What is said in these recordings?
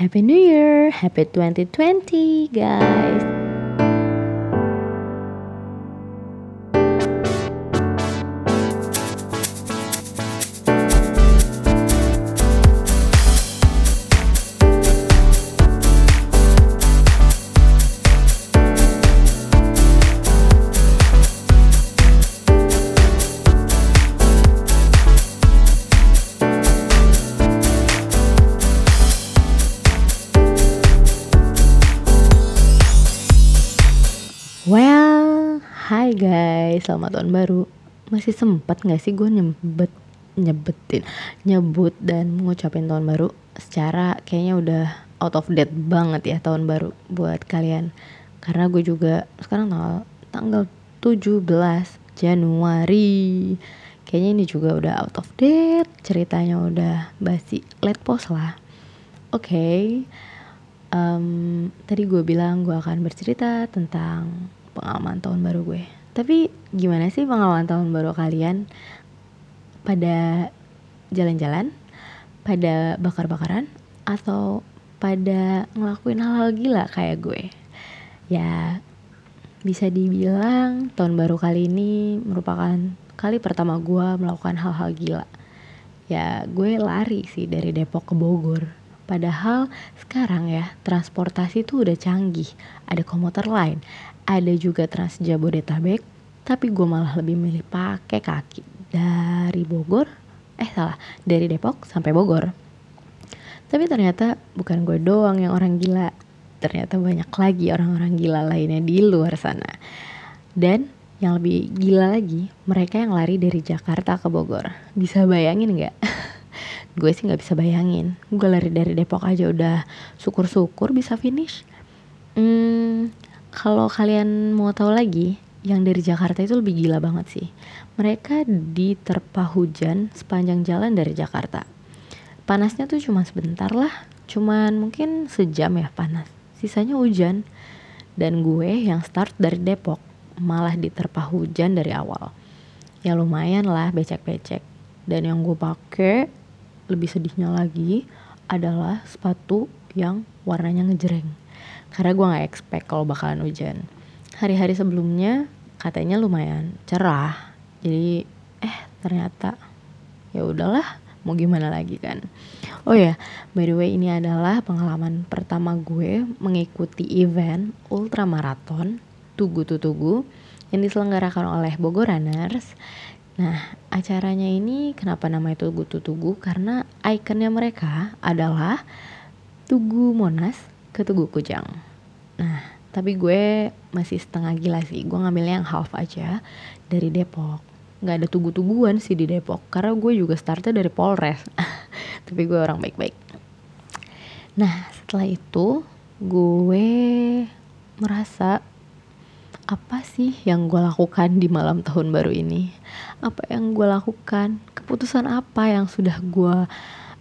Happy New Year, Happy 2020 guys. Guys, selamat tahun baru. Masih sempat gak sih gue nyebet nyebetin nyebut dan ngucapin tahun baru secara kayaknya udah out of date banget ya tahun baru buat kalian karena gue juga sekarang tanggal tanggal 17 Januari kayaknya ini juga udah out of date ceritanya udah basi let post lah oke okay. um, tadi gue bilang gue akan bercerita tentang pengalaman tahun baru gue. Tapi gimana sih pengalaman tahun baru kalian? Pada jalan-jalan, pada bakar-bakaran, atau pada ngelakuin hal-hal gila kayak gue? Ya, bisa dibilang tahun baru kali ini merupakan kali pertama gue melakukan hal-hal gila. Ya, gue lari sih dari Depok ke Bogor. Padahal sekarang ya transportasi tuh udah canggih, ada komuter lain, ada juga Trans Jabodetabek tapi gue malah lebih milih pakai kaki. Dari Bogor eh salah dari Depok sampai Bogor. Tapi ternyata bukan gue doang yang orang gila ternyata banyak lagi orang-orang gila lainnya di luar sana. Dan yang lebih gila lagi mereka yang lari dari Jakarta ke Bogor. Bisa bayangin nggak? Gue sih nggak bisa bayangin. Gue lari dari Depok aja udah syukur-syukur bisa finish. Hmm, kalau kalian mau tahu lagi, yang dari Jakarta itu lebih gila banget sih. Mereka diterpa hujan sepanjang jalan dari Jakarta. Panasnya tuh cuma sebentar lah, cuman mungkin sejam ya panas. Sisanya hujan. Dan gue yang start dari Depok malah diterpa hujan dari awal. Ya lumayan lah becek-becek. Dan yang gue pakai lebih sedihnya lagi adalah sepatu yang warnanya ngejreng karena gue nggak expect kalau bakalan hujan. Hari-hari sebelumnya katanya lumayan cerah. Jadi eh ternyata ya udahlah mau gimana lagi kan. Oh ya by the way ini adalah pengalaman pertama gue mengikuti event ultramaraton Tugu Tugu yang diselenggarakan oleh Bogor Runners. Nah, acaranya ini kenapa namanya Tugu Tugu? Karena ikonnya mereka adalah Tugu Monas ke Tugu Kujang. Nah, tapi gue masih setengah gila sih. Gue ngambilnya yang half aja dari Depok. Gak ada tugu-tuguan sih di Depok. Karena gue juga startnya dari Polres. tapi gue orang baik-baik. Nah, setelah itu gue merasa apa sih yang gue lakukan di malam tahun baru ini? Apa yang gue lakukan? Keputusan apa yang sudah gue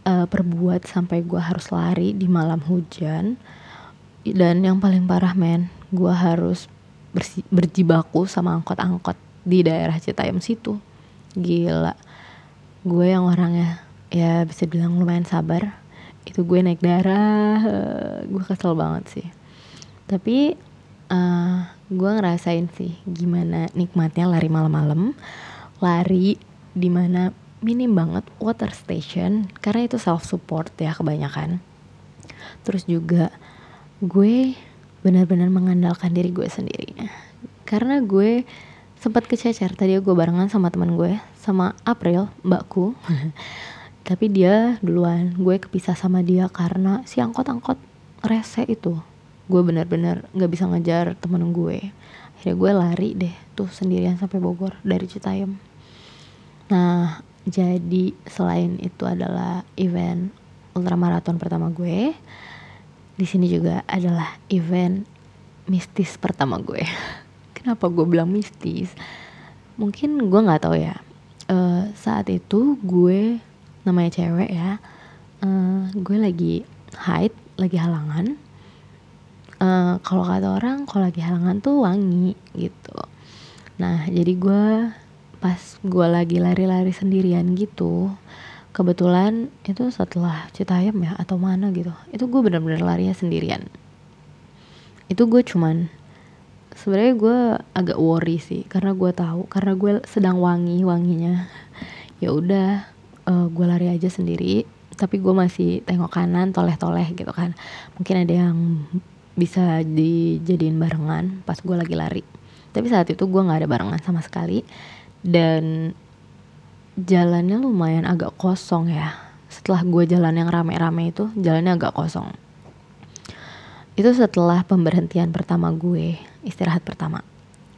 uh, perbuat sampai gue harus lari di malam hujan? Dan yang paling parah men gue harus berjibaku sama angkot-angkot di daerah Citayam situ. Gila. Gue yang orangnya ya bisa bilang lumayan sabar. Itu gue naik darah uh, gue kesel banget sih. Tapi uh, gue ngerasain sih gimana nikmatnya lari malam-malam. Lari di mana minim banget water station karena itu self support ya kebanyakan. Terus juga gue benar-benar mengandalkan diri gue sendiri karena gue sempat kececer. Tadi gue barengan sama teman gue sama April mbakku. Tapi dia duluan. Gue kepisah sama dia karena si angkot-angkot rese itu. Gue benar-benar nggak bisa ngejar temen gue. Akhirnya gue lari deh tuh sendirian sampai Bogor dari Citayam. Nah jadi selain itu adalah event ultramaraton pertama gue di sini juga adalah event mistis pertama gue. Kenapa gue bilang mistis? Mungkin gue nggak tahu ya. Uh, saat itu gue namanya cewek ya. Uh, gue lagi haid, lagi halangan. Uh, kalau kata orang, kalau lagi halangan tuh wangi gitu. Nah, jadi gue pas gue lagi lari-lari sendirian gitu, kebetulan itu setelah Citayam ya atau mana gitu itu gue bener-bener larinya sendirian. Itu gue cuman sebenarnya gue agak worry sih karena gue tahu karena gue sedang wangi wanginya. Ya udah uh, gue lari aja sendiri tapi gue masih tengok kanan toleh-toleh gitu kan. Mungkin ada yang bisa dijadiin barengan pas gue lagi lari. Tapi saat itu gue nggak ada barengan sama sekali dan jalannya lumayan agak kosong ya. Setelah gue jalan yang rame-rame itu jalannya agak kosong. Itu setelah pemberhentian pertama gue istirahat pertama.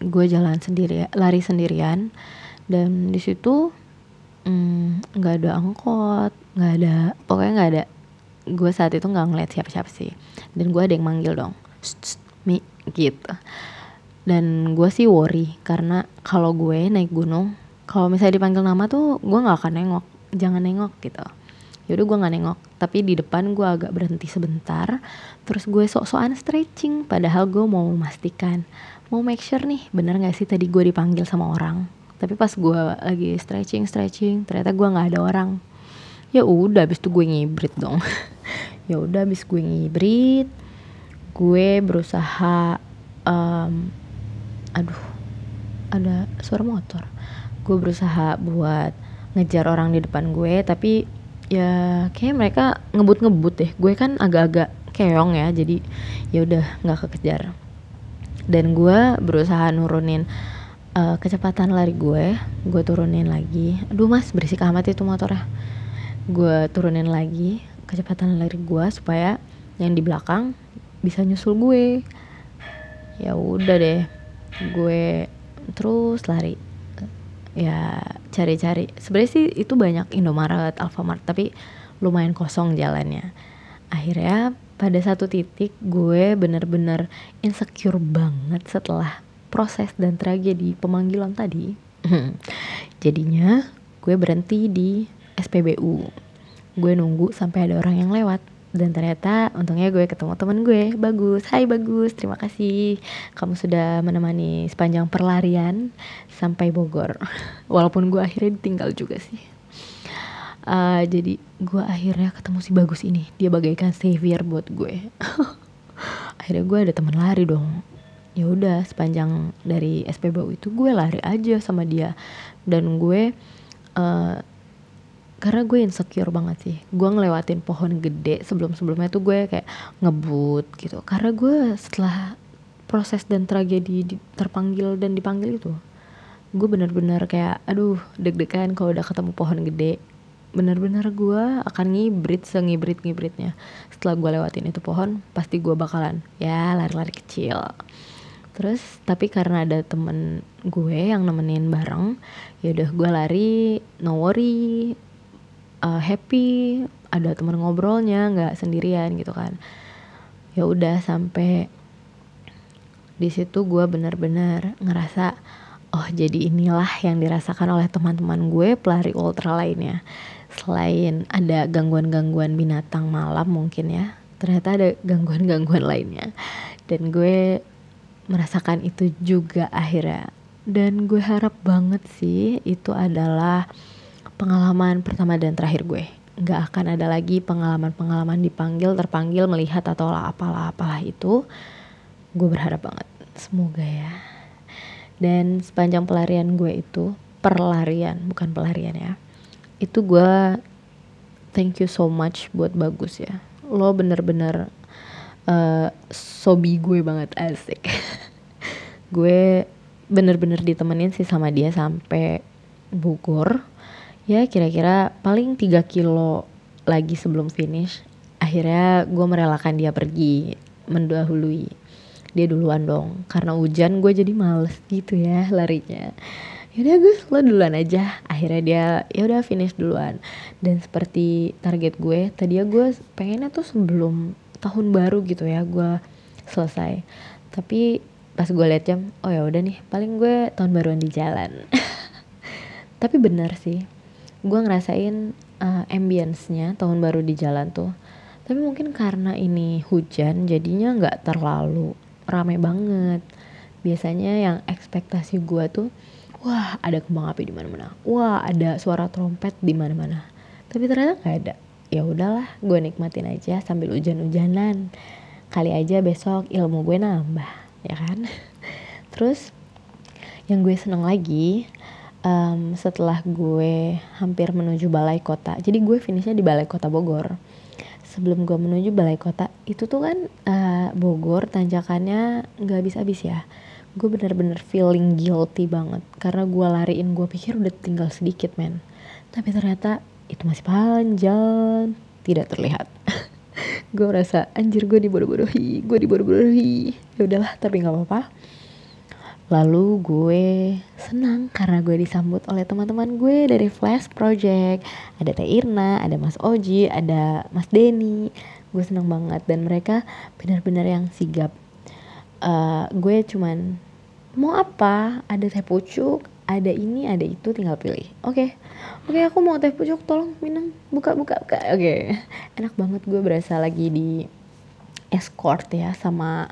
Gue jalan sendiri lari sendirian. Dan di situ mm, nggak mm, ada angkot nggak ada pokoknya nggak ada. Gue saat itu nggak ngeliat siapa-siapa sih. Dan gue ada yang manggil dong. Mi gitu. Dan gue sih worry karena kalau gue naik gunung kalau misalnya dipanggil nama tuh gue nggak akan nengok. Jangan nengok gitu. Yaudah gue nggak nengok. Tapi di depan gue agak berhenti sebentar. Terus gue sok-sokan stretching padahal gue mau memastikan. Mau make sure nih bener nggak sih tadi gue dipanggil sama orang? Tapi pas gue lagi stretching stretching ternyata gue nggak ada orang. Ya udah abis itu gue ngibrit dong. Ya udah abis gue ngibrit gue berusaha um, aduh ada suara motor gue berusaha buat ngejar orang di depan gue tapi ya kayak mereka ngebut-ngebut deh. Gue kan agak-agak keong ya jadi ya udah nggak kekejar. Dan gue berusaha nurunin uh, kecepatan lari gue gue turunin lagi. Aduh mas berisik amat itu motornya. Gue turunin lagi kecepatan lari gue supaya yang di belakang bisa nyusul gue. Ya udah deh gue terus lari ya cari-cari. Sebenarnya sih itu banyak Indomaret, Alfamart tapi lumayan kosong jalannya. Akhirnya pada satu titik gue bener-bener insecure banget setelah proses dan tragedi pemanggilan tadi. Jadinya gue berhenti di SPBU gue nunggu sampai ada orang yang lewat dan ternyata untungnya gue ketemu temen gue. Bagus. Hai bagus. Terima kasih. Kamu sudah menemani sepanjang perlarian sampai Bogor. Walaupun gue akhirnya ditinggal juga sih. Uh, jadi gue akhirnya ketemu si bagus ini. Dia bagaikan savior buat gue. Akhirnya gue ada teman lari dong. Ya udah sepanjang dari SPBU itu gue lari aja sama dia. Dan gue uh, karena gue insecure banget sih. Gue ngelewatin pohon gede sebelum sebelumnya tuh gue kayak ngebut gitu. Karena gue setelah proses dan tragedi di, terpanggil dan dipanggil itu gue bener-bener kayak aduh deg-degan kalau udah ketemu pohon gede. Bener-bener gue akan ngibrit sengibrit ngibritnya. Setelah gue lewatin itu pohon pasti gue bakalan ya lari-lari kecil. Terus tapi karena ada temen gue yang nemenin bareng ya udah gue lari no worry uh, happy ada teman ngobrolnya nggak sendirian gitu kan. Ya udah sampai di situ gue benar-benar ngerasa oh jadi inilah yang dirasakan oleh teman-teman gue pelari ultra lainnya. Selain ada gangguan-gangguan binatang malam mungkin ya ternyata ada gangguan-gangguan lainnya. Dan gue merasakan itu juga akhirnya. Dan gue harap banget sih itu adalah pengalaman pertama dan terakhir gue. Nggak akan ada lagi pengalaman-pengalaman dipanggil terpanggil melihat atau apalah apalah itu. Gue berharap banget. Semoga ya. Dan sepanjang pelarian gue itu perlarian bukan pelarian ya. Itu gue thank you so much buat bagus ya. Lo bener-bener uh, sobi gue banget asik. Gue bener-bener ditemenin sih sama dia sampai Bogor ya kira-kira paling 3 kilo lagi sebelum finish akhirnya gue merelakan dia pergi mendahului dia duluan dong. Karena hujan gue jadi males gitu ya larinya. Yaudah gue lo duluan aja. Akhirnya dia ya udah finish duluan. Dan seperti target gue tadi ya gue pengennya tuh sebelum tahun baru gitu ya gue selesai. Tapi pas gue liat jam oh ya udah nih paling gue tahun baruan di jalan. Tapi benar sih gue ngerasain uh, ambience-nya tahun baru di jalan tuh. Tapi mungkin karena ini hujan jadinya nggak terlalu rame banget. Biasanya yang ekspektasi gue tuh wah ada kembang api di mana-mana. Wah ada suara trompet di mana-mana. Tapi ternyata nggak ada. Ya udahlah gue nikmatin aja sambil hujan-hujanan. Kali aja besok ilmu gue nambah ya kan? Terus yang gue seneng lagi um, setelah gue hampir menuju balai kota jadi gue finishnya di balai kota Bogor. Sebelum gue menuju balai kota itu tuh kan uh, Bogor tanjakannya nggak habis-habis ya. Gue bener-bener feeling guilty banget karena gue lariin gue pikir udah tinggal sedikit men. Tapi ternyata itu masih panjang tidak terlihat. Gue rasa anjir gue dibodoh-bodohi gue dibodoh-bodohi. Ya udahlah tapi nggak apa-apa lalu gue senang karena gue disambut oleh teman-teman gue dari Flash Project. Ada Teh Irna ada Mas Oji ada Mas Denny. Gue senang banget dan mereka benar-benar yang sigap. Uh, gue cuman mau apa? Ada teh pucuk ada ini ada itu tinggal pilih. Oke okay. oke okay, aku mau teh pucuk tolong minum buka buka. Buka oke okay. enak banget gue berasa lagi di escort ya sama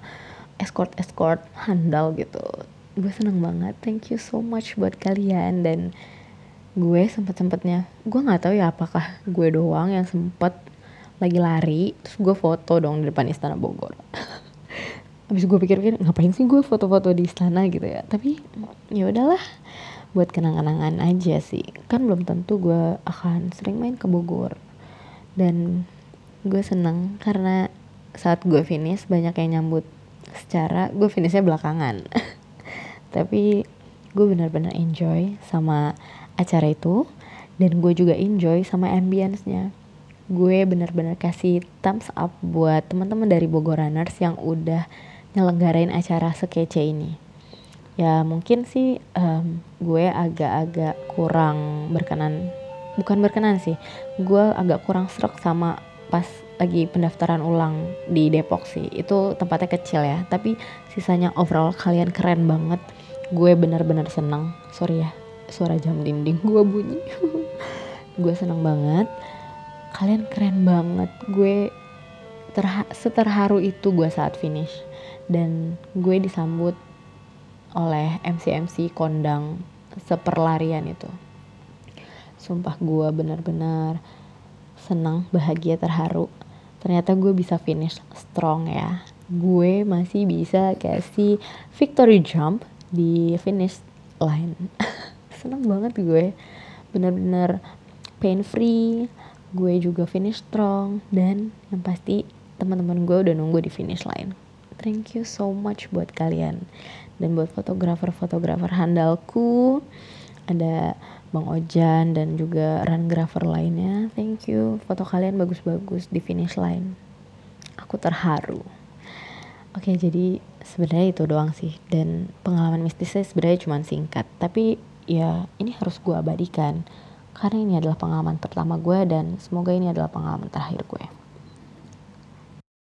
escort escort handal gitu gue seneng banget. Thank you so much buat kalian. Dan gue sempet sempetnya gue nggak tahu ya apakah gue doang yang sempet lagi lari terus gue foto dong di depan istana Bogor. Abis gue pikir-pikir ngapain sih gue foto-foto di istana gitu ya? Tapi ya udahlah buat kenang-kenangan aja sih. Kan belum tentu gue akan sering main ke Bogor. Dan gue seneng karena saat gue finish banyak yang nyambut secara gue finishnya belakangan tapi gue benar-benar enjoy sama acara itu. Dan gue juga enjoy sama ambience-nya. Gue benar-benar kasih thumbs up buat teman-teman dari Bogor Runners yang udah nyelenggarain acara sekece ini. Ya mungkin sih um, gue agak-agak kurang berkenan bukan berkenan sih. Gue agak kurang serak sama pas lagi pendaftaran ulang di Depok sih. Itu tempatnya kecil ya tapi sisanya overall kalian keren banget. Gue bener-bener seneng. Sorry ya suara jam dinding gue bunyi. Gue seneng banget. Kalian keren banget. Gue terha seterharu itu gue saat finish. Dan gue disambut oleh MC-MC kondang seperlarian itu. Sumpah gue bener-bener senang, bahagia, terharu. Ternyata gue bisa finish strong ya. Gue masih bisa kasih victory jump di finish line. senang banget gue. Bener-bener pain free. Gue juga finish strong dan yang pasti teman-teman gue udah nunggu di finish line. Thank you so much buat kalian dan buat fotografer-fotografer handalku ada Bang Ojan dan juga rungrafer lainnya. Thank you. Foto kalian bagus-bagus di finish line. Aku terharu. Oke jadi sebenarnya itu doang sih. Dan pengalaman mistisnya sebenarnya cuma singkat. Tapi ya ini harus gue abadikan. Karena ini adalah pengalaman pertama gue dan semoga ini adalah pengalaman terakhir gue